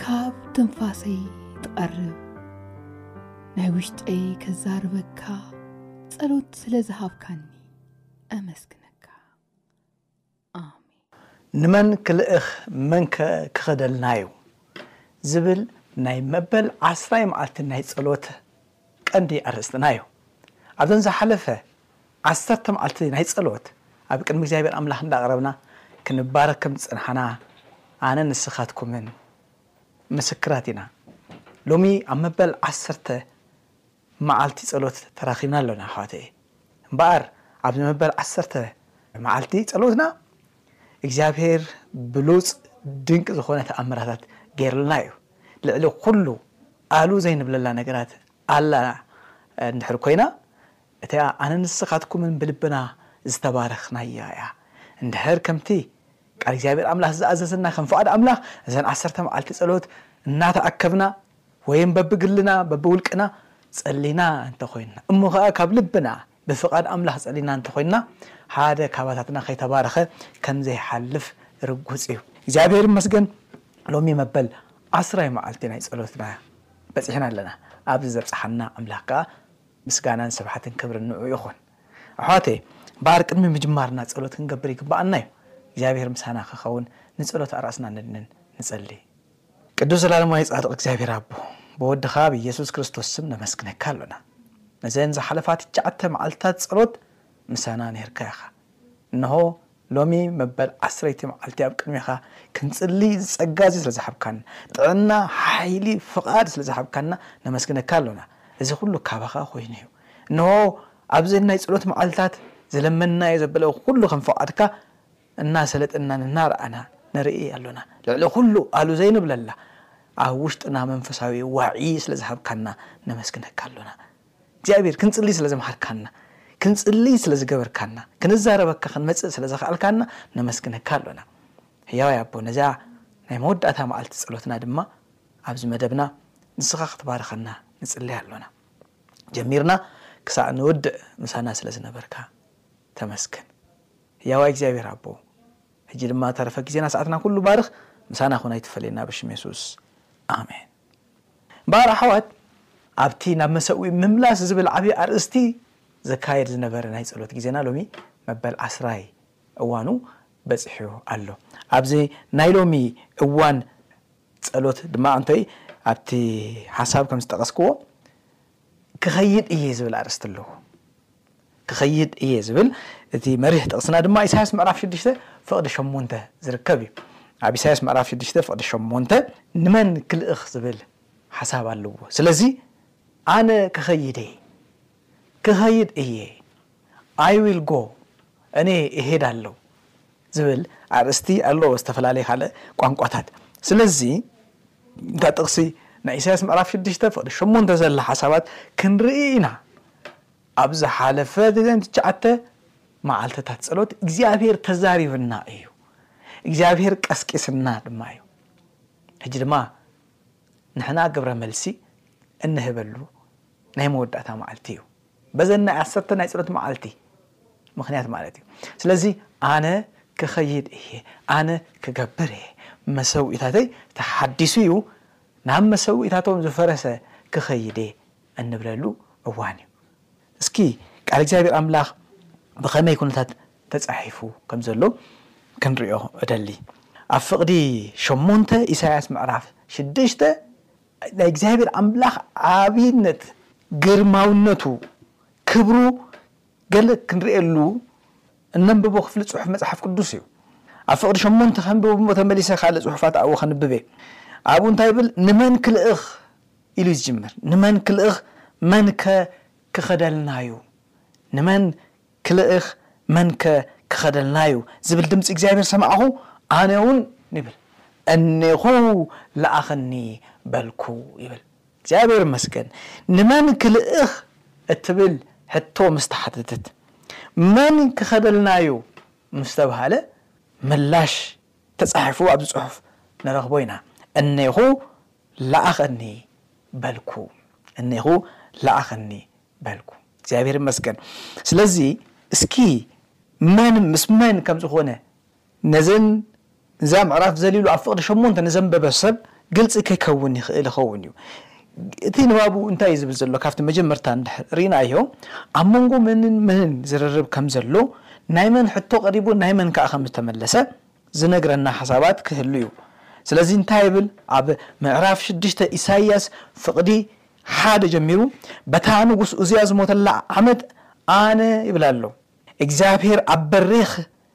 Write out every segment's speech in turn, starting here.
ካብ ትንፋሰይ ትቐርብ ናይ ውሽጠይ ከዛርበካ ጸሎት ስለ ዝሃብካኒ ኣመስግነካ ኣሜን። ንመን ክልእኽ መንከ ክኸደልናዩ ዝብል ናይ መበል ዓስራይ መዓልቲ ናይ ጸሎት ቀንዲ ኣርእስትና እዩ። ኣብዘን ዝሓለፈ ዓሰርተ መዓልቲ ናይ ጸሎት ኣብ ቅድሚ እግዚኣብሔር ኣምላኽ እንዳቕረብና ክንባረክ ከም ዝጸናሕና ኣነን ንስኻትኩምን ምስክራት ኢና። ሎሚ ኣብ መበል ዓሰርተ መዓልቲ ጸሎት ተራኺብና ኣሎና ኣሕዋተየ። እምበኣር ኣብዚ መበል ዓሰርተ መዓልቲ ጸሎትና እግዚኣብሄር ብሉጽ ድንቂ ዝኾነ ተኣምራታት ጌርልና እዩ። ልዕሊ ኩሉ ኣሉ ዘይንብለላ ነገራት ኣላና እንድሕር ኮይና እቲኣ ኣነን ንስኻትኩምን ብልብና ዝተባረኽናያ እያ። እንድሕር ከምቲ ቃል እግዚኣብሄር ኣምላኽ ዝኣዘዘና ከም ፍቓድ ኣምላኽ እዘን ዓሰርተ መዓልቲ ጸሎት እናተኣከብና ወይም በብግልና በብውልቅና ጸሊና እንተኾይንና እሞ ከኣ ካብ ልብና ብፍቓድ ኣምላኽ ጸሊና እንተ ኾይንና ሓደ ካባታትና ከይተባረኸ ከም ዘይሓልፍ ርጉጽ እዩ። እግዚኣብሔር ይመስገን ሎሚ መበል ዓስራይ መዓልቲ ናይ ጸሎትና እያ በጺሕና ኣለና። ኣብዚ ዘብጽሓና ኣምላኽ ከኣ ምስጋናን ስብሓትን ክብርን ንዕኡ ይኹን። ኣሕዋተየ እምበኣር ቅድሚ ምጅማርና ጸሎት ክንገብር ይግብኣና እዩ። እግዚኣብሔር ምሳና ክኸውን ንጸሎት ኣርእስና ነድንን። ንጸሊ። ቅዱስ ዘላለማዊ ጻድቕ እግዚኣብሔር ኣቦ ብወድኻ ብኢየሱስ ክርስቶስ ስም ነመስግነካ ኣሎና ነዘን ዝሓለፋ ትሽዓተ መዓልትታት ጸሎት ምሳና ኔርካ ኢኻ እንሆ ሎሚ መበል ዓስረይቲ መዓልቲ ኣብ ቅድሜኻ ክንጽሊ እዚ ጸጋ እዚ ስለ ዝሓብካና ጥዕና ሓይሊ ፍቓድ ስለ ዝሓብካና ነመስግነካ ኣሎና እዚ ኩሉ ካባኻ ኮይኑ እዩ እንሆ ኣብዘን ናይ ጸሎት መዓልትታት ዝለመንናዮ ዘበለ ኩሉ ከም ፍቓድካ እናሰለጥናን እናርኣና ንርኢ ኣሎና። ልዕሊ ኩሉ ኣሉ ዘይንብለላ ኣብ ውሽጥና መንፈሳዊ ዋዒ ስለ ዝሃብካና ነመስግነካ ኣሎና። እግዚኣብሔር ክንጽሊ ስለ ዝመሃርካና፣ ክንጽሊ ስለ ዝገበርካና፣ ክንዛረበካ ክንመጽእ ስለ ዘኽኣልካና ነመስግነካ ኣሎና። ሕያዋይ ኣቦ ነዛ ናይ መወዳእታ መዓልቲ ጸሎትና ድማ ኣብዚ መደብና ንስኻ ክትባርኸና ንጽሊ ኣሎና። ጀሚርና ክሳዕ ንወድእ ምሳና ስለ ዝነበርካ ተመስገን። ህያዋይ እግዚኣብሔር ኣቦ ህጂ ድማ እተረፈ ግዜና ሰዓትና ኩሉ ባርኽ ምሳና ኩን ኣይትፈለየና ብሽም የሱስ ኣሜን እምበኣር ኣሕዋት ኣብቲ ናብ መሰዊ ምምላስ ዝብል ዓብዪ ኣርእስቲ ዘካየድ ዝነበረ ናይ ጸሎት ግዜና ሎሚ መበል ዓስራይ እዋኑ በጺሑ ኣሎ ኣብዚ ናይ ሎሚ እዋን ጸሎት ድማ ኣንተይ ኣብቲ ሓሳብ ከም ዝጠቐስክዎ ክኸይድ እየ ዝብል ኣርእስቲ ኣለዎ። ክኸይድ እየ ዝብል እቲ መሪሕ ጥቕስና ድማ ኢሳያስ ምዕራፍ ሽዱሽተ ፍቕዲ ሸሞንተ ዝርከብ እዩ። ኣብ ኢሳያስ ምዕራፍ ሽዱሽተ ፍቕዲ ሸሞንተ ንመን ክልእኽ ዝብል ሓሳብ ኣለዎ። ስለዚ ኣነ ክኸይድ እየ፣ ክኸይድ እየ፣ I will go፣ እኔ እሄዳለሁ፣ ዝብል ኣርእስቲ ኣሎ ኣብ ዝተፈላለየ ካልእ ቋንቋታት። ስለዚ እታ ጥቕሲ ናይ ኢሳያስ ምዕራፍ ሽዱሽተ ፍቕዲ ሸሞንተ ዘላ ሓሳባት ክንርኢ ኢና። ኣብ ዝሓለፈ ግዘን ትሽዓተ መዓልትታት ጸሎት እግዚኣብሄር ተዛሪብና እዩ፣ እግዚኣብሄር ቀስቂስና ድማ እዩ። ሕጂ ድማ ንሕና ግብረ መልሲ እንህበሉ ናይ መወዳእታ መዓልቲ እዩ። በዘን ናይ ዓሰርተ ናይ ጸሎት መዓልቲ ምኽንያት ማለት እዩ ስለዚ ኣነ ክኸይድ እየ ኣነ ክገብር እየ መሰዊኢታተይ ተሓዲሱ እዩ ናብ መሰዊኢታቶም ዝፈረሰ ክኸይድ እየ እንብለሉ እዋን እዩ እስኪ ቃል እግዚኣብሔር ኣምላኽ ብኸመይ ኩነታት ተጻሒፉ ከም ዘሎ ክንሪኦ እደሊ ኣብ ፍቕዲ ሸሞንተ ኢሳያስ ምዕራፍ ሽዱሽተ ናይ እግዚኣብሔር ኣምላኽ ዓብይነት፣ ግርማውነቱ፣ ክብሩ ገለ ክንርእየሉ እነንብቦ ክፍሊ ጽሑፍ መጽሓፍ ቅዱስ እዩ። ኣብ ፍቕዲ ሸሞንተ ከንብብ እሞ ተመሊሰ ካልእ ጽሑፋት ኣብኡ ከንብብ እየ። ኣብኡ እንታይ ይብል? ንመን ክልእኽ? ኢሉ እዩ ዝጅምር። ንመን ክልእኽ? መንከ ክኸደልና እዩ? ንመን ክልእኽ መንከ ኪኸደልናዩ? ዚብል ድምጺ እግዚኣብሄር ሰማዕኩ፣ ኣነውን ይብል እኔኹ ልኣኸኒ በልኩ ይብል። እግዚኣብሄር ይመስገን ንመን ክልእኽ እትብል ሕቶ ምስ ተሓተተት፣ መን ኪኸደልናዩ ምስ ተብሃለ ምላሽ ተጻሒፉ ኣብዚ ጽሑፍ ንረኽቦ ኢና፣ እኔኹ ልኣኸኒ በልኩ፣ እኔኹ ልኣኸኒ በልኩ እግዚኣብሔር ይመስገን ስለዚ እስኪ መን ምስ መን ከም ዝኾነ ነዘን እዛ ምዕራፍ ዘሊሉ ኣብ ፍቕዲ ሸሞንተ ንዘንበበ ሰብ ግልፂ ከይከውን ይኽእል ይኸውን እዩ እቲ ንባቡ እንታይ እዩ ዝብል ዘሎ ካብቲ መጀመርታ ርኢናዮ ኣብ መንጎ መንን መንን ዝርርብ ከም ዘሎ ናይ መን ሕቶ ቀሪቡ ናይ መን ከዓ ከም ዝተመለሰ ዝነግረና ሓሳባት ክህሉ እዩ ስለዚ እንታይ ይብል ኣብ ምዕራፍ ሽዱሽተ ኢሳይያስ ፍቕዲ ሓደ ጀሚሩ በታ ንጉስ ኡዝያ ዝሞተላ ዓመት ኣነ ይብል ኣሎ እግዚኣብሄር ኣብ በሪኽ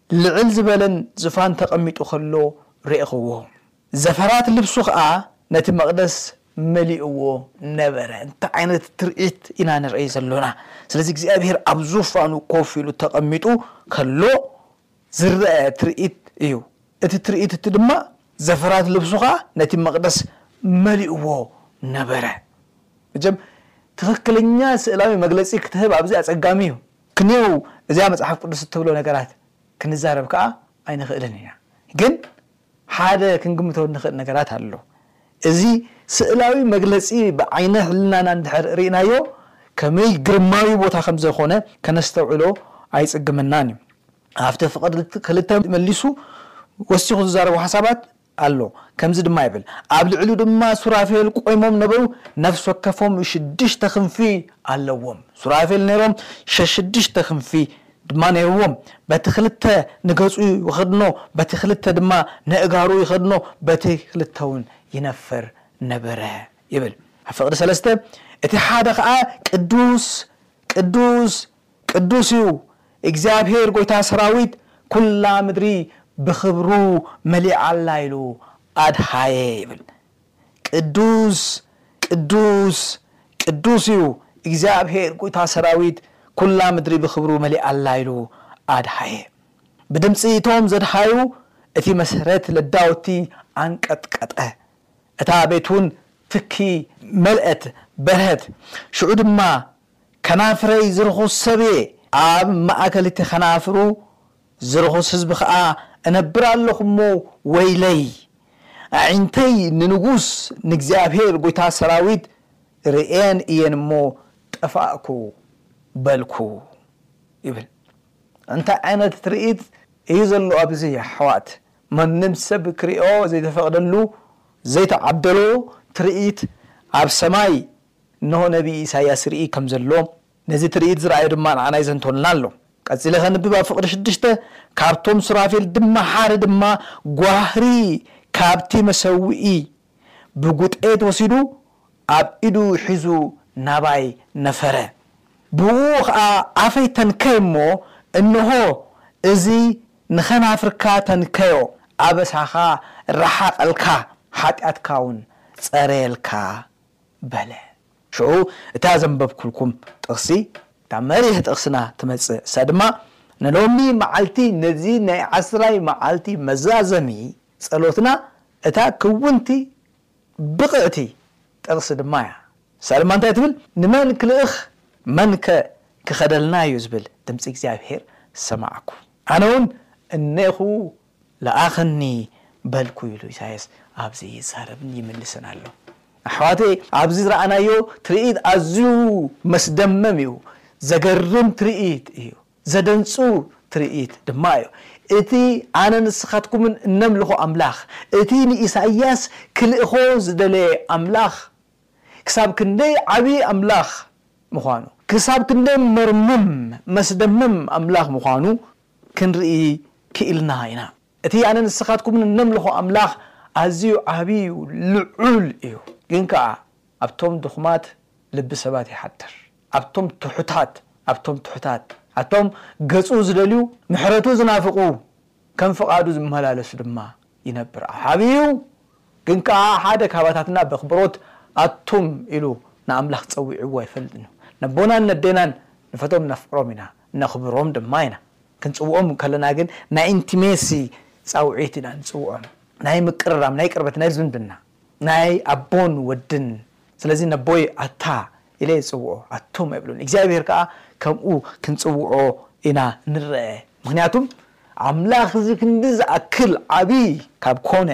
ልዕል ዝበለን ዝፋን ተቐሚጡ ከሎ ሬእኽዎ ዘፈራት ልብሱ ኸኣ ነቲ መቕደስ መሊእዎ ነበረ እንታይ ዓይነት ትርኢት ኢና ንርኢ ዘሎና ስለዚ እግዚኣብሄር ኣብ ዙፋኑ ኮፍ ኢሉ ተቐሚጡ ከሎ ዝረኣ ትርኢት እዩ። እቲ ትርኢት እቲ ድማ ዘፈራት ልብሱ ኸኣ ነቲ መቕደስ መሊእዎ ነበረ። መቸም ትኽክለኛ ስእላዊ መግለጺ ክትህብ ኣብዚ ኣጸጋሚ እዩ። ክንየው እዚኣ መጽሓፍ ቅዱስ እትብሎ ነገራት ክንዛረብ ከኣ ኣይንኽእልን ኢና። ግን። ሓደ ክንግምቶ እንኽእል ነገራት ኣሎ። እዚ ስእላዊ መግለጺ ብዓይነ ሕልናና እንድሕር ርኢናዮ ከመይ ግርማዊ ቦታ ከም ዘኮነ ከነስተውዕሎ ኣይጽግመናን እዩ። ሃፍተ ፍቅር ክልተ መሊሱ ወሲኹ ዝዛረቦ ሓሳባት ኣሎ። ከምዚ ድማ ይብል፣ ኣብ ልዕሊኡ ድማ ሱራፌል ቆይሞም ነበሩ፣ ነፍሲ ወከፎም ሽዱሽተ ክንፊ ኣለዎም። ሱራፌል ነይሮም፣ ሸሽዱሽተ ክንፊ ድማ ነይርዎ፣ በቲ ኽልተ ንገጹ ይኸድኖ፣ በቲ ኽልተ ድማ ነእጋሩ ይኸድኖ፣ በቲ ኽልተውን ይነፍር ነበረ ይብል። ኣብ ፍቕዲ ሰለስተ፣ እቲ ሓደ ኸኣ ቅዱስ፣ ቅዱስ፣ ቅዱስ እዩ፣ እግዚኣብሄር ጐይታ ሰራዊት፣ ኵላ ምድሪ ብኽብሩ መሊኣ ኣላ ኢሉ ኣድሃየ ይብል። ቅዱስ ቅዱስ ቅዱስ እዩ እግዚኣብሄር ጎይታ ሰራዊት ኩላ ምድሪ ብክብሩ መሊኣ ኣላ ኢሉ ኣድሃየ ብድምጺ እቶም ዘድሃዩ እቲ መሰረት ለዳውቲ ኣንቀጥቀጠ እታ ቤት ውን ትኪ መልአት በርሀት ሽዑ ድማ ከናፍረይ ዝርኹስ ሰብ እየ ኣብ ማእከል እቲ ከናፍሩ እዚ ርኹስ ህዝቢ ኸኣ እነብር ኣሎኹ እሞ ወይለይ፣ ኣዒንተይ ንንጉስ ንእግዚኣብሄር ጐይታ ሰራዊት ርእየን እየን እሞ ጠፋእኩ በልኩ ይብል። እንታይ ዓይነት ትርኢት እዩ ዘሎ ኣብዚ የሕዋት? ማንም ሰብ ክርእዮ ዘይተፈቕደሉ ዘይተዓደሎ ትርኢት ኣብ ሰማይ እንሆ ነብዪ ኢሳይያስ ይርኢ ከም ዘሎ፣ ነዚ ትርኢት ዝረኣዮ ድማ ንዓና የዘንቶልና ኣሎ። ቀጺለ ከንብብ ኣብ ፍቕዲ ሽዱሽተ፣ ካብቶም ሱራፌል ድማ ሓደ ድማ ጓህሪ ካብቲ መሰውኢ ብጉጤት ወሲዱ ኣብ ኢዱ ሒዙ ናባይ ነፈረ። ብእኡ ኸኣ ኣፈይ ተንከይ እሞ እንሆ እዚ ንኸናፍርካ ተንከዮ፣ ኣበሳኻ ረሓቐልካ፣ ሓጢኣትካውን ጸረየልካ በለ። ሽዑ እታ ዘንበብኩልኩም ጥቕሲ እታ መሪሕ ጥቕስና ትመጽእ፣ ንሳ ድማ ንሎሚ መዓልቲ ነዚ ናይ ዓስራይ መዓልቲ መዛዘሚ ጸሎትና እታ ክውንቲ ብቕዕቲ ጥቕሲ ድማ እያ፣ ንሳ ድማ እንታይ ትብል፣ ንመን ክልእኽ መንከ ክኸደልና እዩ ዝብል ድምጺ እግዚኣብሄር ሰማዕኩ፣ ኣነውን እኔኹ ልኣኸኒ በልኩ ኢሉ ኢሳያስ ኣብዚ ይዛረብን ይምልስን ኣሎ። ኣሕዋተየ ኣብዚ ዝረኣናዮ ትርኢት ኣዝዩ መስደመም እዩ። ዘገርም ትርኢት እዩ። ዘደንጹ ትርኢት ድማ እዩ። እቲ ኣነ ንስኻትኩምን እነምልኾ ኣምላኽ፣ እቲ ንኢሳያስ ክልእኮ ዝደለየ ኣምላኽ ክሳብ ክንደይ ዓቢ ኣምላኽ ምዃኑ፣ ክሳብ ክንደይ መርምም መስደመም ኣምላኽ ምዃኑ፣ ክንርኢ ክኢልና ኢና። እቲ ኣነ ንስኻትኩምን እነምልኾ ኣምላኽ ኣዝዩ ዓቢ እዩ፣ ልዑል እዩ። ግን ከኣ ኣብቶም ድኹማት ልቢ ሰባት ይሓድር፣ ኣብቶም ትሑታት፣ ኣብቶም ትሑታት፣ ኣቶም ገጹ ዝደልዩ፣ ምሕረቱ ዝናፍቑ፣ ከም ፍቓዱ ዝመላለሱ ድማ ይነብር። ዓቢ እዩ፣ ግን ከኣ ሓደ ካባታትና በክብሮት ኣቱም ኢሉ ንኣምላኽ ጸዊዕዎ ኣይፈልጥን እዩ። ነቦናን ነዴናን ንፈቶም ነፍቅሮም ኢና። ነኽብሮም ድማ ኢና። ክንጽውኦም እንከለና ግን ናይ ኢንቲሜሲ ጻውዒት ኢና ንጽውዖም። ናይ ምቅርራም፣ ናይ ቅርበት፣ ናይ ዝምድና፣ ናይ ኣቦን ወድን። ስለዚ ነቦይ ኣታ ኢለ ይጽውዖ፣ ኣቱም ኣይብሎን። እግዚኣብሄር ከኣ ከምኡ ክንጽውዖ ኢና ንረኣ። ምኽንያቱ ኣምላኽ እዚ ክንዲ ዝኣክል ዓቢ ካብ ኮነ፣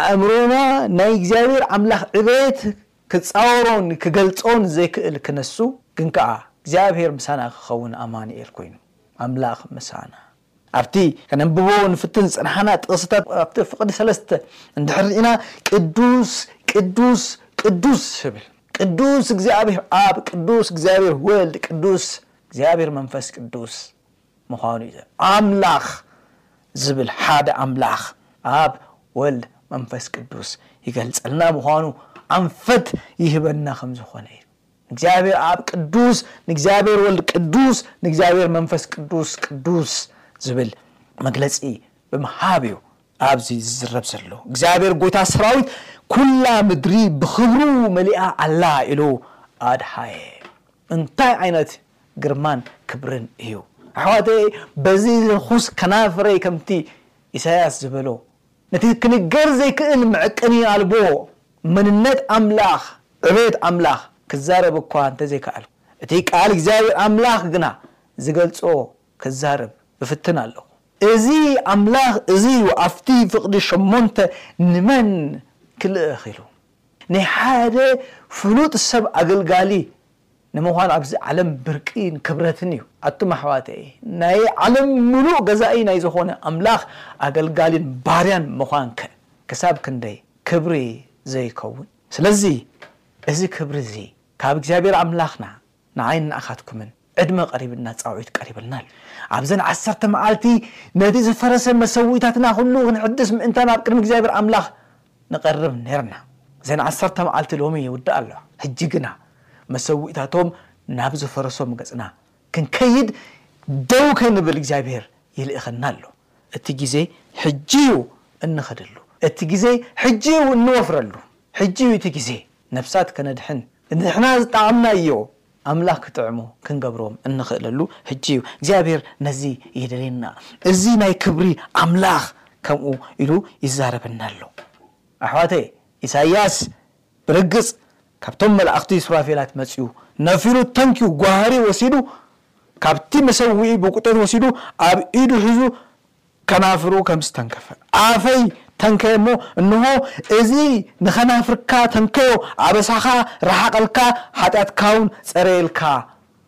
ኣእምሮና ናይ እግዚኣብሄር ኣምላኽ ዕቤት ክጻወሮን ክገልጾን ዘይክእል ክነሱ ግን ከኣ እግዚኣብሄር ምሳና ክኸውን ኣማኑኤል ኮይኑ ኣምላኽ ምሳና። ኣብቲ ከነንብቦ ንፍትን ዝጸናሕና ጥቕስታት ኣብቲ ፍቕዲ ሰለስተ እንድሕር ርኢና ቅዱስ ቅዱስ ቅዱስ ይብል ቅዱስ እግዚኣብሄር ኣብ ቅዱስ እግዚኣብሄር ወልድ ቅዱስ እግዚኣብሄር መንፈስ ቅዱስ ምዃኑ እዩ። ኣምላኽ ዝብል ሓደ ኣምላኽ ኣብ፣ ወልድ፣ መንፈስ ቅዱስ ይገልጸልና ምዃኑ ኣንፈት ይህበና ከም ዝኾነ እዩ። ንእግዚኣብሔር ኣብ ቅዱስ፣ ንእግዚኣብሔር ወልድ ቅዱስ፣ ንእግዚኣብሔር መንፈስ ቅዱስ ቅዱስ ዝብል መግለጺ ብምሃብ እዩ ኣብዚ ዝዝረብ ዘሎ። እግዚኣብሔር ጎይታ ሰራዊት ኩላ ምድሪ ብኽብሩ መሊኣ ኣላ ኢሉ ኣድሃየ። እንታይ ዓይነት ግርማን ክብርን እዩ ኣሕዋተይ በዚ ርኹስ ከናፍረይ ከምቲ ኢሳያስ ዝበሎ ነቲ ክንገር ዘይክእል መዕቀኒ ኣልቦ መንነት ኣምላኽ ዕቤት ኣምላኽ ክዛረብ እኳ እንተዘይከኣልኩ እቲ ቃል እግዚኣብሔር ኣምላኽ ግና ዝገልጾ ክዛረብ እፍትን ኣለኹ። እዚ ኣምላኽ እዚዩ ኣብቲ ፍቅዲ ሸሞንተ ንመን ክልእኽ ኢሉ ናይ ሓደ ፍሉጥ ሰብ ኣገልጋሊ ንምዃኑ ኣብዚ ዓለም ብርቂን ክብረትን እዩ። ኣቱም ኣሕዋተይ ናይ ዓለም ምሉእ ገዛኢ ናይ ዝኾነ ኣምላኽ ኣገልጋሊን ባርያን ምዃንከ ክሳብ ክንደይ ክብሪ ዘይከውን። ስለዚ እዚ ክብሪ እዚ ካብ እግዚኣብሔር ኣምላኽና ንዓይን ንኣኻትኩምን ዕድመ ቀሪብልና ጻውዒት ቀሪብልና ኣሎ። ኣብዘን ዓሰርተ መዓልቲ ነቲ ዝፈረሰ መሰውኢታትና ኩሉ ክንሕድስ ምእንታን ኣብ ቅድሚ እግዚኣብሔር ኣምላኽ ነቕርብ ኔርና ዘን ዓሰርተ መዓልቲ ሎሚ ይውድኣ ኣለዋ ሕጂ ግና መሰውኢታቶም ናብ ዝፈረሶም ገጽና ክንከይድ ደው ከንብል እግዚኣብሄር ይልእኸና ኣሎ እቲ ግዜ ሕጂ ዩ እንኸደሉ እቲ ግዜ ሕጂ ዩ እንወፍረሉ ሕጂ ዩ እቲ ግዜ ነፍሳት ከነድሕን ንሕና ዝጠዓምናዮ ኣምላኽ ክጥዕሙ ክንገብሮም እንኽእለሉ ሕጂ እዩ። እግዚኣብሄር ነዚ የድልየና። እዚ ናይ ክብሪ ኣምላኽ ከምኡ ኢሉ ይዛረበና ኣሎ። ኣሕዋተየ ኢሳይያስ ብርግጽ ካብቶም መላእኽቲ ሱራፌላት መጺኡ ነፊሩ ተንኪዩ ጓህሪ ወሲዱ ካብቲ መሰውኢ ብቁጠት ወሲዱ ኣብ ኢዱ ሒዙ ከናፍሩ ከም ዝተንከፈ። ኣፈይ ተንከየ እሞ እንሆ እዚ ንኸናፍርካ ተንከዮ፣ ኣበሳኻ ረሓቐልካ፣ ሓጢኣትካውን ጸረየልካ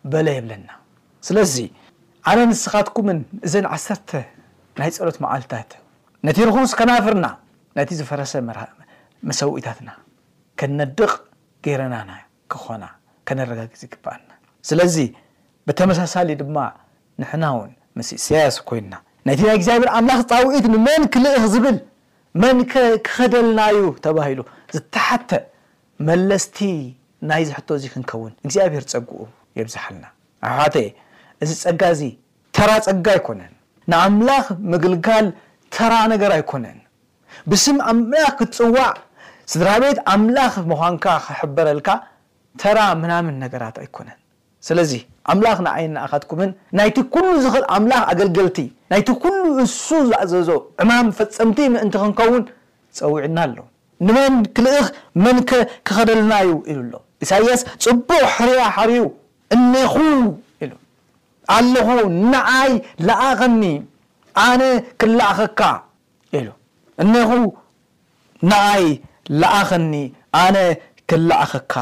በለ የብለና። ስለዚ ኣነን ንስኻትኩምን እዘን ዓሰርተ ናይ ጸሎት መዓልትታት ነቲ ርኹስ ከናፍርና፣ ነቲ ዝፈረሰ መሰውኢታትና ከነድቕ ገይረናና። ክኾና ከነረጋግጽ ይግበኣና። ስለዚ ብተመሳሳሊ ድማ ንሕናውን ምስ ኢሳይያስ ኮይንና ነቲ ናይ እግዚኣብሔር ኣምላኽ ጻውዒት ንመን ክልእኽ ዝብል መንከ ክኸደልናዩ ተባሂሉ ዝተሓትተ መለስቲ ናይዚ ሕቶዚ ክንከውን እግዚኣብሔር ጸግኡ የብዝሓልና። ኣሕዋተየ እዚ ጸጋዚ ተራ ጸጋ ኣይኮነን። ንኣምላኽ ምግልጋል ተራ ነገር ኣይኮነን። ብስም ኣምላኽ ክትጽዋዕ፣ ስድራቤት ኣምላኽ ምዃንካ ክሕበረልካ ተራ ምናምን ነገራት ኣይኮነን። ስለዚ ኣምላኽ ንዓይን ንኣኻትኩምን ናይቲ ኩሉ ዝኽእል ኣምላኽ ኣገልገልቲ፣ ናይቲ ኩሉ እሱ ዝኣዘዞ ዕማም ፈጸምቲ ምእንቲ ክንከውን ጸዊዑና ኣሎ። ንመን ክልእኽ መንከ ክኸደልናዩ? ኢሉ ኣሎ። ኢሳይያስ ጽቡቕ ሕርያ ሓርዩ እኔኹ ኢሉ። ኣለኹ፣ ንዓይ ለኣኸኒ፣ ኣነ ክለኣኸካ ኢሉ። እነኹ፣ ንዓይ ለኣኸኒ፣ ኣነ ክለኣኸካ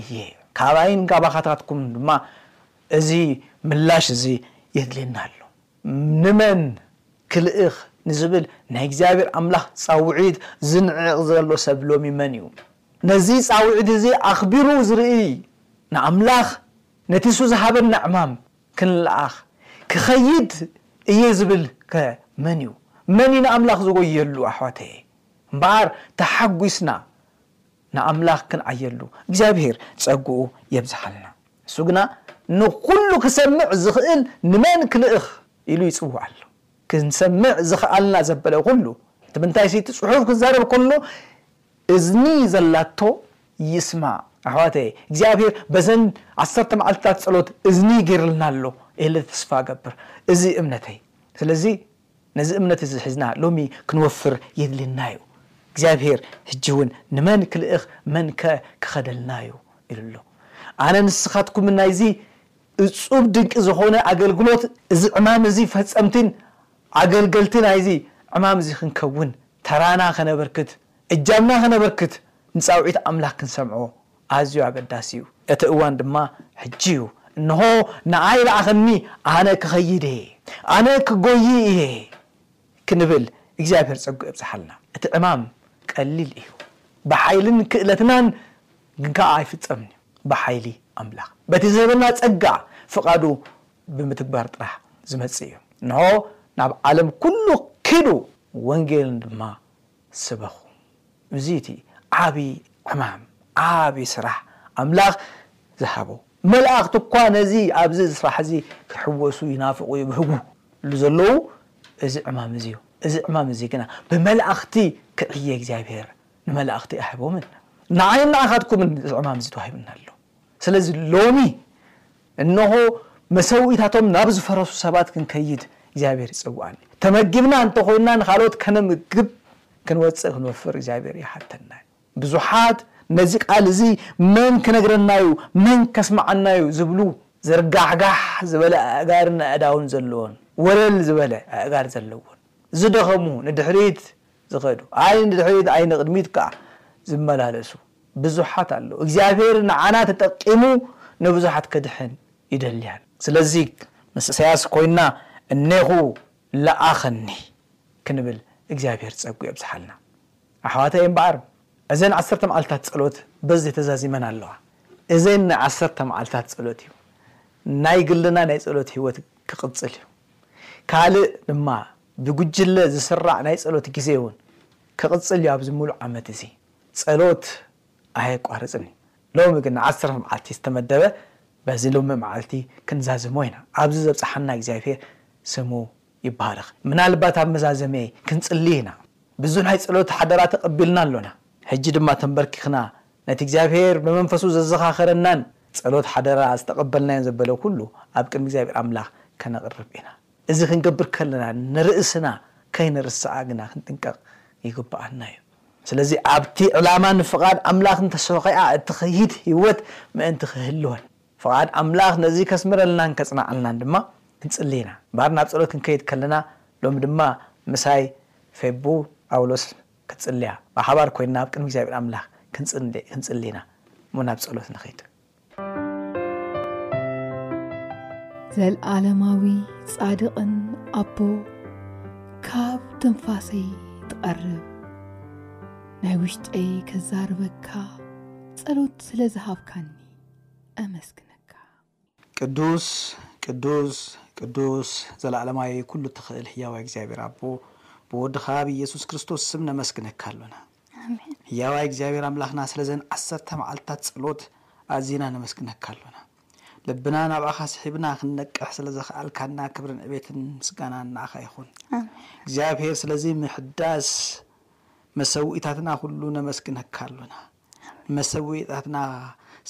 እየ። ካባይን ካባኻታትኩምን ድማ እዚ ምላሽ እዚ የድልየና ኣሎ። ንመን ክልእኽ ንዝብል ናይ እግዚኣብሔር ኣምላኽ ጻውዒት ዝንዕቕ ዘሎ ሰብ ሎሚ መን እዩ? ነዚ ጻውዒት እዚ ኣኽቢሩ ዝርኢ ንኣምላኽ ነቲ እሱ ዝሃበና ዕማም ክንልኣኽ ክኸይድ እየ ዝብል ከ መን እዩ? መን እዩ ንኣምላኽ ዝጎየሉ ኣሕዋተየ? እምበኣር ተሓጒስና ንኣምላኽ ክንዓየሉ እግዚኣብሄር ጸግኡ የብዝሓልና። እሱ ግና ንኹሉ ክሰምዕ ዝኽእል ንመን ክልእኽ ኢሉ ይጽውዕ ኣሎ። ክንሰምዕ ዝኸኣልና ዘበለ ኩሉ እቲ ምንታይሲ እቲ ጽሑፍ ክዛረብ ከሎ እዝኒ ዘላቶ ይስማዕ ኣሕዋተየ እግዚኣብሄር በዘን ዓሰርተ መዓልትታት ጸሎት እዝኒ ጌርልና ኣሎ ኢለ ተስፋ እገብር እዚ እምነተይ ስለዚ ነዚ እምነት እዚ ሒዝና ሎሚ ክንወፍር የድልየና እዩ እግዚኣብሄር ሕጂ ውን ንመን ክልእኽ መን ከ ክኸደልና እዩ ኢሉ ኣሎ ኣነ ንስኻትኩምን ናይዚ እጹብ ድንቂ ዝኾነ ኣገልግሎት እዚ ዕማም እዚ ፈጸምቲን ኣገልገልቲ ናይዚ ዕማም እዚ ክንከውን፣ ተራና ከነበርክት፣ እጃምና ከነበርክት፣ ንጻውዒት ኣምላኽ ክንሰምዖ ኣዝዩ ኣገዳሲ እዩ። እቲ እዋን ድማ ሕጂ እዩ። እንሆ ንኣይ ልኣኸኒ፣ ኣነ ክኸይድ እየ፣ ኣነ ክጎዪ እየ ክንብል እግዚኣብሔር ጸግኡ የብዝሓልና። እቲ ዕማም ቀሊል እዩ፣ ብሓይልን ክእለትናን ግን ከኣ ኣይፍጸምን እዩ፣ ብሓይሊ ኣምላኽ፣ በቲ ዝህበና ጸጋ ፍቓዱ ብምትግባር ጥራሕ ዝመጽእ እዩ። እንሆ ናብ ዓለም ኩሉ ኪዱ ወንጌልን ድማ ስበኹ። እዙይ እቲ ዓብዪ ዕማም፣ ዓብዪ ስራሕ ኣምላኽ ዝሃቦ። መላእኽቲ እኳ ነዚ ኣብዚ ስራሕ እዚ ክሕወሱ ይናፍቑ ይብህጉ ሉ ዘለዉ እዚ ዕማም እዚ እዩ። እዚ ዕማም እዚ ግና ብመላእኽቲ ክዕየ እግዚኣብሔር ንመላእኽቲ ኣይሃቦምን። ንዓይን ንዓኻትኩምን እዚ ዕማም እዚ ተዋሂቡና ኣሎ። ስለዚ ሎሚ እንሆ መሰውኢታቶም ናብ ዝፈረሱ ሰባት ክንከይድ እግዚኣብሔር ይጽውዓኒ። ተመጊብና እንተ ኾይንና ንኻልኦት ከነምግብ ክንወጽእ ክንወፍር እግዚኣብሔር ይሓተና እዩ። ብዙሓት ነዚ ቃል እዚ መን ክነግረና እዩ መን ከስምዓና እዩ ዝብሉ ዘርጋሕጋሕ ዝበለ ኣእጋርን ኣእዳውን ዘለዎን ወለል ዝበለ ኣእጋር ዘለዎን ዝደኸሙ ንድሕሪት ዝኸዱ ኣይ ንድሕሪት ኣይ ንቕድሚት ከኣ ዝመላለሱ ብዙሓት ኣለው እግዚኣብሔር ንዓና ተጠቂሙ ንብዙሓት ከድሕን ይደልያን ስለዚ ምስ እሰያስ ኮይና እኔኹ ለኣኸኒ ክንብል እግዚኣብሔር ጸግኡ የብዝሓልና ኣሕዋተይ እምበኣር እዘን ዓሰርተ መዓልታት ጸሎት በዚ ተዛዚመን ኣለዋ እዘን ናይ ዓሰርተ መዓልታት ጸሎት እዩ ናይ ግልና ናይ ጸሎት ህይወት ክቕጽል እዩ ካልእ ድማ ብጉጅለ ዝስራዕ ናይ ጸሎት ግዜ እውን ክቕጽል እዩ ኣብዚ ሙሉእ ዓመት እዚ ጸሎት ኣየቋርጽን እዩ። ሎሚ ግን ንዓሰርተ መዓልቲ ዝተመደበ በዚ ሎሚ መዓልቲ ክንዛዝሞ ኢና። ኣብዚ ዘብጽሓና እግዚኣብሄር ስሙ ይባረኽ። ምናልባት ኣብ መዛዘምኤ ክንጽሊ ኢና። ብዙሕ ናይ ጸሎት ሓደራ ተቐቢልና ኣሎና። ሕጂ ድማ ተምበርኪኽና ነቲ እግዚኣብሄር ብመንፈሱ ዘዘኻኸረናን ጸሎት ሓደራ ዝተቐበልናዮን ዘበለ ኩሉ ኣብ ቅድሚ እግዚኣብሄር ኣምላኽ ከነቕርብ ኢና። እዚ ክንገብር ከለና ንርእስና ከይንርስዓ ግና ክንጥንቀቕ ይግብኣና እዩ። ስለዚ ኣብቲ ዕላማን ፍቓድ ኣምላኽን ተሰዂዓ እትኸይድ ህይወት ምእንቲ ክህልወን፣ ፍቓድ ኣምላኽ ነዚ ከስምረልናን ከጽንዓልናን ድማ ክንጽሊ ኢና። እምበኣር ናብ ጸሎት ክንከይድ ከለና፣ ሎሚ ድማ ምሳይ ፌቡ ጳውሎስ ክትጽልያ፣ ብሓባር ኮይንና ኣብ ቅድሚ እግዚኣብሔር ኣምላኽ ክንጽሊ ኢና እሞ ናብ ጸሎት ንኺድ። ዘልኣለማዊ ጻድቕን ኣቦ ካብ ትንፋሰይ ትቐርብ ናይ ውሽጠይ ከዛርበካ ጸሎት ስለ ዝሃብካኒ ኣመስግነካ። ቅዱስ ቅዱስ ቅዱስ ዘለዓለማዊ ኩሉ እትኽእል ህያዋይ እግዚኣብሔር ኣቦ ብወድኻ ብኢየሱስ ክርስቶስ ስም ነመስግነካ ኣሎና። ኣሜን። ህያዋይ እግዚኣብሔር ኣምላክና ስለዘን ዓሰርተ መዓልትታት ጸሎት ኣዚና ነመስግነካ ኣሎና ልብና ናብኣኻ ስሒብና ክንነቅሕ ስለዘኽኣልካና ክብርን ዕቤትን ምስጋናን ንኣኻ ይኹን ኣሜን። እግዚኣብሔር ስለዚ ምሕዳስ መሰውኢታትና ኩሉ ነመስግነካ ኣሎና መሰውኢታትና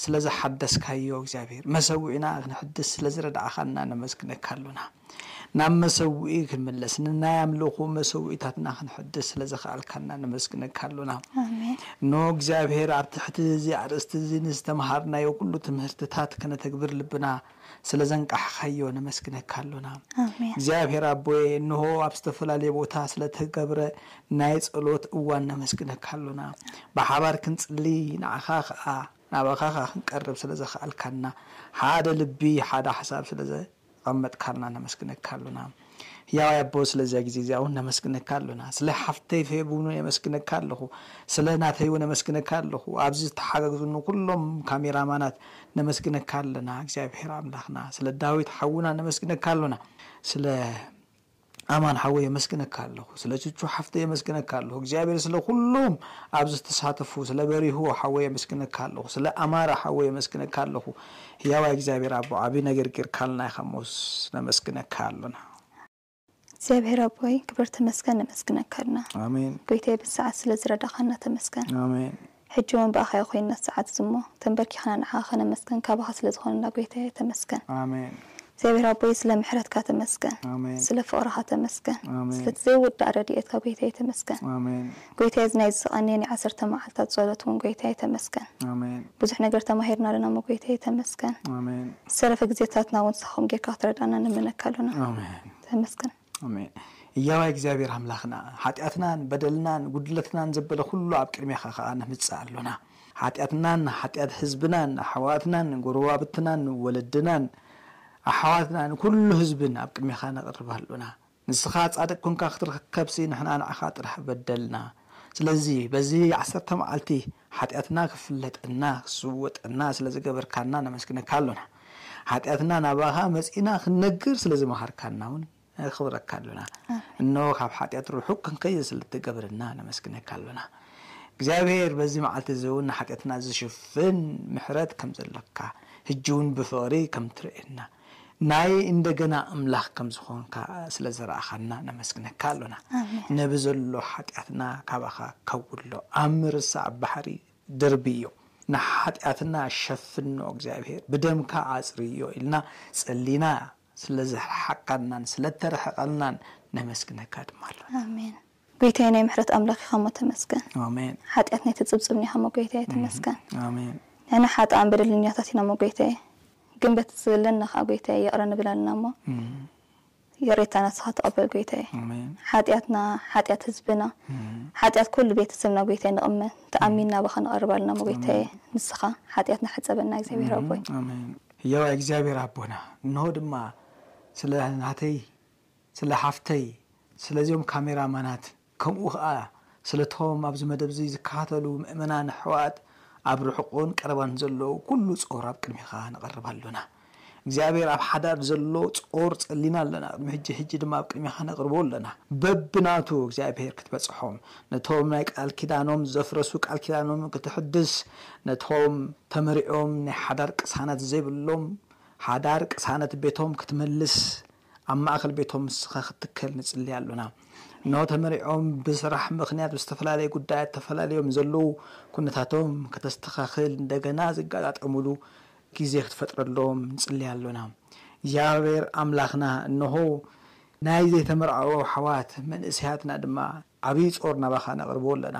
ስለዝሓደስካዮ እግዚኣብሔር መሰውዒና ክንሕድስ ስለዝረዳእኻና ነመስግነካ ኣሎና። ናብ መሰውኢ ክንምለስ ንናይ ኣምልኹ መሰውኢታትና ክንሕድስ ስለ ዘኽኣልካና ነመስግነካ ኣሎና። እንሆ እግዚኣብሔር ኣብ ትሕቲ እዚ ኣርእስቲ እዚ ንዝተምሃርናዮ ኩሉ ትምህርትታት ከነተግብር ልብና ስለ ዘንቃሕኻዮ ነመስግነካ ኣሎና። እግዚኣብሔር ኣቦየ እንሆ ኣብ ዝተፈላለየ ቦታ ስለ ተገብረ ናይ ጸሎት እዋን ነመስግነካ ኣሎና። ብሓባር ክንጽሊ ንዓኻ ከኣ ናባኻ ከኣ ክንቀርብ ስለ ዘኽኣልካና ሓደ ልቢ ሓደ ሓሳብ ስለ ኣብ መጥካልና ነመስግነካ ኣሎና ህያዋይ ኣቦ ስለ እዚኣ ግዜ እዚኣ ውን ነመስግነካ ኣሎና ስለ ሓፍተይ ፌቡ ውን የመስግነካ ኣለኹ ስለ ናተይ ውን የመስግነካ ኣለኹ ኣብዚ ዝተሓጋግዙኒ ኩሎም ካሜራ ማናት ነመስግነካ ኣለና እግዚኣብሄር ኣምላኽና ስለ ዳዊት ሓውና ነመስግነካ ኣሎና ስለ ኣማን ሓወይ የመስግነካ ኣለኩ ስለ ቹቹ ሓፍተይ የመስግነካ ኣለኩ እግዚኣብሔር ስለ ኩሎም ኣብዚ ዝተሳተፉ ስለ በሪሁ ሓወይ የመስግነካ ኣለኩ ስለ ኣማረ ሓወይ የመስግነካ ኣለኩ ህያዋይ እግዚኣብሔር ኣቦ ዓቢ ነገር ገርካልና ኢካ እሞ ነመስግነካ ኣሎና። እግዚኣብሔር ኣቦይ ክብር ተመስገን ነመስግነካ ኣሎና ኣሜን ጎይታይ በዚ ሰዓት ስለ ዝረዳካና ተመስገን። ኣሜን። ሕጂ ውን ብኣኻ ዩ ኮይንና ስዓት እዚ እሞ ተንበርኪኽና ንዓኻ ከነመስገን ካባኻ ስለ ዝኾነና ጎይታየ ተመስገን ኣሜን እግዚኣብሔር ኣቦይ ስለ ምሕረትካ ተመስገን ኣሜን ስለ ፍቅርኻ ተመስገን ኣሜን ስለቲ ዘይውዳእ ረዲኤትካ ጎይታየ ተመስገን ኣሜን ጎይታየ እዚ ናይዚ ዝቀነየ ናይ ዓሰርተ መዓልታት ጸሎት ውን ጎይታየ ተመስገን ኣሜን ብዙሕ ነገር ተማሂርና ኣለና እሞ ጎይታየ ተመስገን ኣሜን ዝተረፈ ግዜታትና ውን ንስኻ ከምኡ ጌርካ ክትረድኣና ንልምነካ ኣሎና ኣሜን ተመስገን። ኣሜን ህያዋይ እግዚኣብሔር ኣምላኽና ሓጢኣትናን በደልናን ጉድለትናን ዘበለ ኩሉ ኣብ ቅድሜኻ ከኣ ነምጽእ ኣሎና ሓጢኣትናን ሓጢኣት ህዝብናን ኣሕዋትናን ጎረባብትናን ወለድናን ኣሕዋትናን ኩሉ ህዝብን ኣብ ቅድሜኻ ነቕርብ ኣሎና ንስኻ ጻድቅ ኮንካ ክትርከብሲ ንሕና ንዓኻ ጥራሕ በደልና ስለዚ በዚ ዓሰርተ መዓልቲ ሓጢኣትና ክፍለጠና ክስወጠና ስለ ዝገበርካና ነመስግነካ ኣሎና ሓጢኣትና ናባኻ መጺእና ክንነግር ስለ ዝመሃርካና ውን ነኽብረካ ኣሎና። እነሆ ካብ ሓጢኣት ርሑቅ ክንከይድ ስለ እትገብረና ነመስግነካ ኣሎና። እግዚኣብሄር በዚ መዓልቲ እዚ ውን ንሓጢኣትና ዝሽፍን ምሕረት ከም ዘሎካ ህጂ ውን ብፍቕሪ ከም ትርእየና ናይ እንደገና ኣምላኽ ከም ዝኾንካ ስለ ዘረኣኻና ነመስግነካ ኣሎና። ነቢ ዘሎ ሓጢኣትና ካባኻ ከውሎ ኣብ ምርሳዕ ባሕሪ ደርብዮ ንሓጢኣትና ሸፍኖ እግዚኣብሄር ብደምካ ኣጽርዮ ኢልና ጸሊና ስለ ዘርሓቅካናን ስለ እተርሕቀልናን ነመስግነካ ድማ ኣሎና። ኣሜን ጎይታየ ናይ ምሕረት ኣምላክ ኢካሞ ተመስገን ኣሜን ሓጢኣት ናይ ትጽብጽብኒ ኢካሞ ጎይታየ ተመስገን ኣሜን ንሕና ሓጥኣን በደልኛታት ኢናሞ ጎይታየ ግን በቲ ዘለና ከኣ ጎይታየ ይቅረ ንብል ኣለናሞ ይሬታ ናትኻ ተቀበል ጎይታየ ሓጥያትና ሓጥያት ህዝብና ሓጥያት ኩሉ ቤተሰብና ጎይታይ ንቅመ ተኣሚንና ኣባኻ ንቀርብ ኣሎናሞ ጎይታየ ንስኻ ሓጥያትና ሕጸበና እግዚኣብሔር ኣቦይ። ህያዋይ እግዚኣብሔር ኣቦና እንሆ ድማ ስለ ናተይ ስለ ሓፍተይ ስለዚኦም ካሜራ ማናትን ከምኡ ከኣ ስለቶም ኣብዚ መደብዚ ዝከታተሉ ምእመናን ኣሕዋት ኣብ ርሑቁን ቀረባን ዘለዉ ኩሉ ጾር ኣብ ቅድሜኻ ነቅርብ ኣሎና። እግዚኣብሔር ኣብ ሓዳር ዘሎ ጾር ጸሊና ኣለና ቅድሚ ሕጂ ሕጂ ድማ ኣብ ቅድሜኻ ነቅርቦ ኣለና በብናቱ እግዚኣብሔር ክትበጽሖም ነቶም ናይ ቃል ኪዳኖም ዘፍረሱ ቃል ኪዳኖም ክተሕድስ ነቶም ተመሪዕዮም ናይ ሓዳር ቅሳነት ዘይብሎም ሓዳር ቅሳነት ቤቶም ክትመልስ ኣብ ማእከል ቤቶም ንስኻ ክትከል ንጽሊ ኣሎና። እንሆ ተመሪዖም ብስራሕ ምኽንያት ብዝተፈላለየ ጉዳያት ተፈላልዮም ዘለዉ ኩነታቶም ከተስተኻኽል እንደገና ዝጋጣጠሙሉ ግዜ ክትፈጥረሎም ንጽሊ ኣሎና። እግዚኣብሔር ኣምላኽና እንሆ ናይ ዘይተመርዓዉ ኣሕዋት መንእሰያትና ድማ ዓብይ ጾር ናባኻ ነቕርቡ ኣሎና።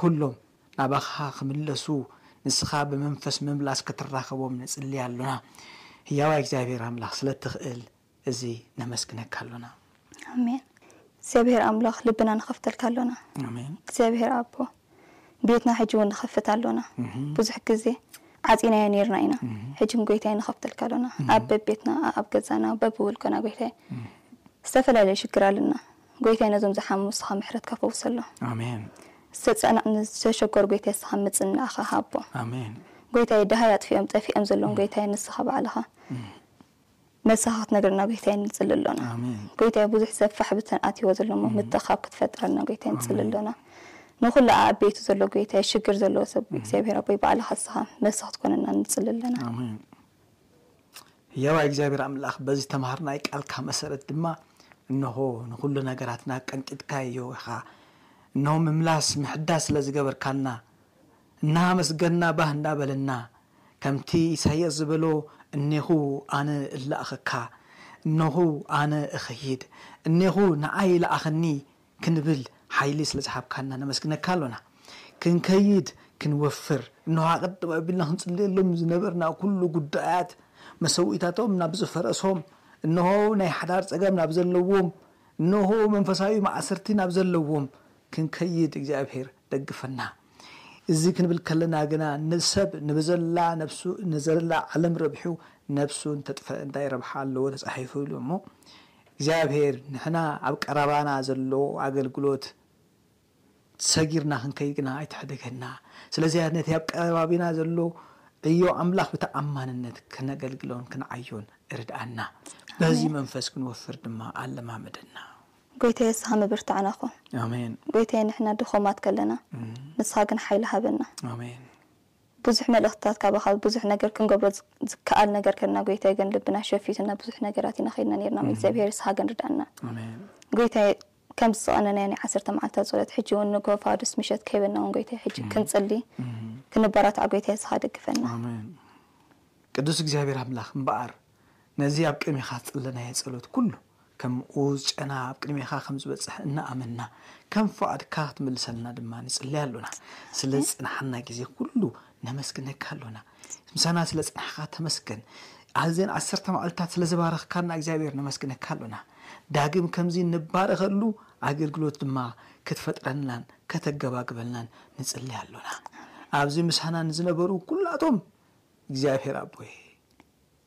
ኩሎም ናባኻ ክምለሱ ንስኻ ብመንፈስ ምምላስ ክትራኸቦም ንጽሊ ኣሎና ህያዋይ እግዚኣብሔር ኣምላኽ ስለ እትኽእል እዚ ነመስግነካ ኣሎና። ኣሜን እግዚኣብሔር ኣምላኽ ልብና ንኸፍተልካ ኣሎና ኣሜን እግዚኣብሔር ኣቦ ቤትና ሕጂ ውን ንኸፍት ኣሎና ብዙሕ ግዜ ዓጺናዮ ኔርና ኢና ሕጂ ን ጎይታይ ንኸፍተልካ ኣሎና ኣብ በቤትና ኣኣብ ገዛና በብውልቆና ጎይታይ ዝተፈላለየ ሽግር ኣልና ጎይታይ ነዞም ዝሓሙ እስኻ ምሕረትካ ፈውሰሎም ኣሜን። ዝተጸንዕ ንዝተሸገሩ ጎይታይ እስኻ ምጽንናዕኻ ሃቦም ኣሜን። ጎይታይ ደሃይ ኣጥፊኦም ጠፊኦም ዘለዉ ጎይታይ ንስኻ ባዕልኻ መልስኻ ክትነግረና ጎይታይ ንጽሊ ኣሎና ኣሜን። ጎይታይ ብዙሕ ሰብ ፋሕ ብተን ኣትይዎ ዘሎ እሞ ምትእኻብ ክትፈጥረልና ጎይታይ ንጽሊ ኣሜን። ኣሎና ንኹሉ ኣኣብ ቤቱ ዘሎ ጎይታይ ሽግር ዘለዎ ሰብ እግዚኣብሄር ኣቦይ ባዕልኻ እስኻ መልሲ ክትኮነና ንጽሊ ኣለና። ኣሜን። ህያዋይ እግዚኣብሔር ኣምላኽ በዚ ዝተማሃርናይ ቃልካ መሰረት ድማ እንሆ ንኹሉ ነገራትና ቀንጢጥካዮ ኢኻ እንሆ ምምላስ ምሕዳስ ስለ ዝገበርካልና እናኣመስገና ባህ እንዳበለና ከምቲ ኢሳይያስ ዝበሎ እኔኹ ኣነ እላእኸካ እነኹ ኣነ እኸይድ እኔኹ ንዓይ ለኣኸኒ ክንብል ሓይሊ ስለ ዝሃብካና ነመስግነካ ኣሎና። ክንከይድ ክንወፍር እንሆ ኣቐድም ኣቢልና ክንጽልየሎም ዝነበርና ኩሉ ጉዳያት መሰውኢታቶም ናብ ዝፈረሶም እንሆ ናይ ሓዳር ጸገም ናብ ዘለዎም እንሆ መንፈሳዊ ማእሰርቲ ናብ ዘለዎም ክንከይድ እግዚኣብሔር ደግፈና እዚ ክንብል ከለና ግና ንሰብ ንብዘላ ነብሱ ንዘላ ዓለም ረቢሑ ነብሱ እንተጥፈ እንታይ ረብሓ ኣለዎ ተጻሒፉ ኢሉ እሞ እግዚኣብሔር ንሕና ኣብ ቀራባና ዘሎ ኣገልግሎት ሰጊርና ክንከይድ ግና ኣይተሕደገና። ስለዚ እያ ነቲ ኣብ ቀረባቢና ዘሎ ዕዮ ኣምላኽ ብተኣማንነት ከነገልግሎን ክንዓዮን እርድኣና። በዚ ኣሜን መንፈስ ክንወፍር ድማ ኣለማምደና። ጎይታየ ንስኻ ምብርታዕና ኩን። ኣሜን ጎይታየ ንሕና ድኹማት ከለና ንስኻ ግን ሓይሊ ሃበና። ኣሜን። ብዙሕ መልእኽትታት ካባኻ ብዙሕ ነገር ክንገብሮ ዝከኣል ነገር ከለና ጎይታይ ግን ልብና ሸፊቱና ብዙሕ ነገራት ኢና ከድና ኔርና እግዚኣብሄር ንስሓ ግን ርድኣና ጎይታይ ከምዚ ዝቐነናዮ ናይ ዓሰርተ መዓልትታት ጸሎት ሕጂ ውን ንግሆ ፋዱስ ምሸት ከይበልና ውን ጎይታይ ሕጂ ክንጽሊ ክንበራታዕ ጎይታይ ንስኻ ደግፈና። ኣሜን ቅዱስ እግዚኣብሔር ኣምላክ እምበኣር ነዚ ኣብ ቅድሜኻ ዝጸለናዮ ጸሎት ኩሉ ከም ምኡዝ ጨና ኣብ ቅድሜኻ ከም ዝበጽሕ እናኣመንና ከም ፍቓድካ ክትምልሰልና ድማ ንጽሊ ኣሎና። ስለ ዝጸናሓና ግዜ ኩሉ ነመስግነካ ኣሎና። ምሳና ስለ ዝጸናሕካ ተመስገን። ኣብዘን ዓሰርተ መዓልትታት ስለ ዝባረኽካና እግዚኣብሔር ነመስግነካ ኣሎና። ዳግም ከምዚ እንባረኸሉ ኣገልግሎት ድማ ክትፈጥረልናን ከተገባግበልናን ንጽሊ ኣሎና። ኣብዚ ምሳና ንዝነበሩ ኩላቶም እግዚኣብሔር ኣቦየ፣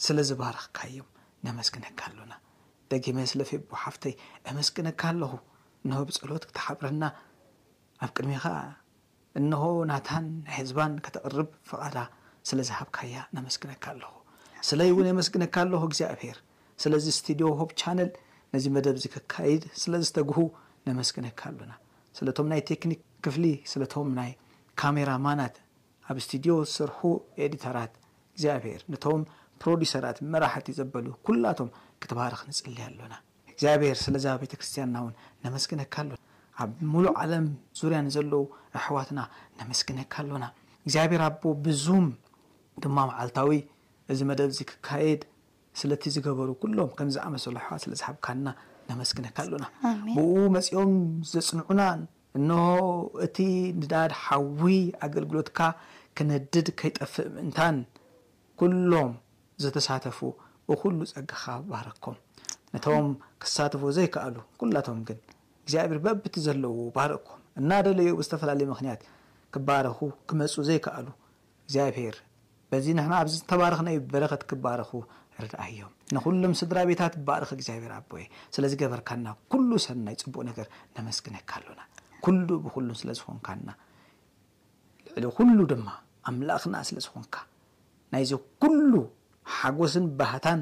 ስለ ዝባረኽካዮም ነመስግነካ ኣሎና። ደጊመ ስለ ፌቡ ሓፍተይ ኤመስግነካ ኣለኹ እንሆ ብጸሎት ክትሓብረና ኣብ ቅድሜኻ እንሆ ናታን ንሕዝባን ከተቕርብ ፍቓዳ ስለ ዝሃብካያ ነመስግነካ ኣለኹ ስለይ ውን ኤመስግነካ ኣለኹ እግዚኣብሄር ስለዚ ስትድዮ ሆፕ ቻነል ነዚ መደብዚ ከካይድ ስለ ዝተግሁ ነመስግነካ ኣሎና ስለቶም ናይ ቴክኒክ ክፍሊ ስለቶም ናይ ካሜራ ማናት ኣብ ስቲድዮ ዝሰርሑ ኤዲተራት እግዚኣብሄር ነቶም ፕሮዲሰራት መራሕቲ ዘበሉ ኩላቶም ክትባርኽ ንጽሊ ኣሎና እግዚኣብሄር ስለዛ ቤተክርስትያንና ውን ነመስግነካ ኣሎና ኣብ ምሉእ ዓለም ዙርያ ንዘለዉ ኣሕዋትና ነመስግነካ ኣሎና እግዚኣብሄር ኣቦ ብዙም ድማ መዓልታዊ እዚ መደብ እዚ ክካየድ ስለቲ ዝገበሩ ኩሎም ከምዚ ዝኣመሰሉ ኣሕዋት ስለዝሃብካና ነመስግነካ ኣሎና ብእኡ መጺኦም ዘጽንዑናን እንሆ እቲ ንዳድ ሓዊ ኣገልግሎትካ ክነድድ ከይጠፍእ ምእንታን ኩሎም ዝተሳተፉ ብኩሉ ጸጋኻ ባረኮም ነቶም ክሳተፉ ዘይከኣሉ ኩላቶም ግን እግዚኣብሔር በብቲ ዘለውዎ ባርኮም እናደለዩ ብዝተፈላለየ ምክንያት ክባረኩ ክመጹ ዘይከኣሉ እግዚኣብሔር በዚ ንሕና ኣብዚ ዝተባረኽናዩ በረከት ክባረኹ ርድኣዮም ንኹሎም ስድራቤታት ባርኽ እግዚኣብሔር ኣቦየ ስለዝገበርካና ኩሉ ሰናይ ጽቡቅ ነገር ነመስግነካ ኣሎና ኩሉ ብኩሉን ስለዝኾንካና ልዕሊ ኩሉ ድማ ኣምላኽና ስለዝኾንካ ናይዚ ኩሉ ሓጎስን ባህታን